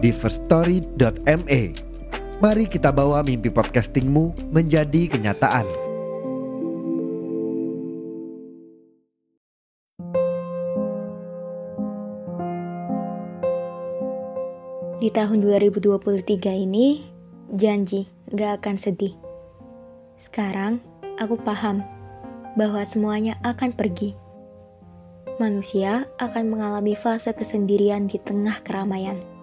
di firststory.me. Mari kita bawa mimpi podcastingmu menjadi kenyataan. Di tahun 2023 ini, janji gak akan sedih. Sekarang, aku paham bahwa semuanya akan pergi. Manusia akan mengalami fase kesendirian di tengah keramaian.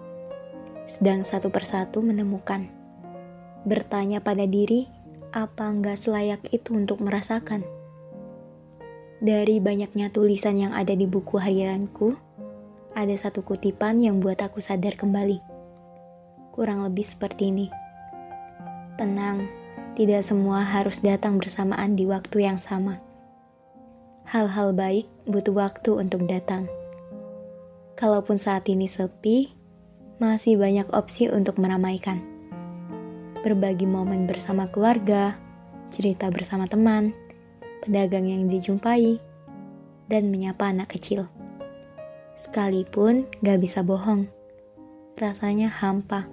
Sedang satu persatu menemukan. Bertanya pada diri, apa nggak selayak itu untuk merasakan? Dari banyaknya tulisan yang ada di buku harianku, ada satu kutipan yang buat aku sadar kembali. Kurang lebih seperti ini. Tenang, tidak semua harus datang bersamaan di waktu yang sama. Hal-hal baik butuh waktu untuk datang. Kalaupun saat ini sepi, masih banyak opsi untuk meramaikan. Berbagi momen bersama keluarga, cerita bersama teman, pedagang yang dijumpai, dan menyapa anak kecil. Sekalipun gak bisa bohong, rasanya hampa.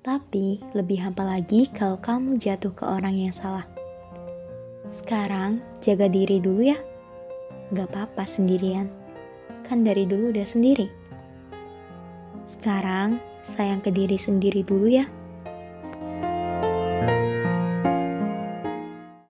Tapi lebih hampa lagi kalau kamu jatuh ke orang yang salah. Sekarang jaga diri dulu ya. Gak apa-apa sendirian. Kan dari dulu udah sendiri. Sekarang sayang ke diri sendiri dulu ya.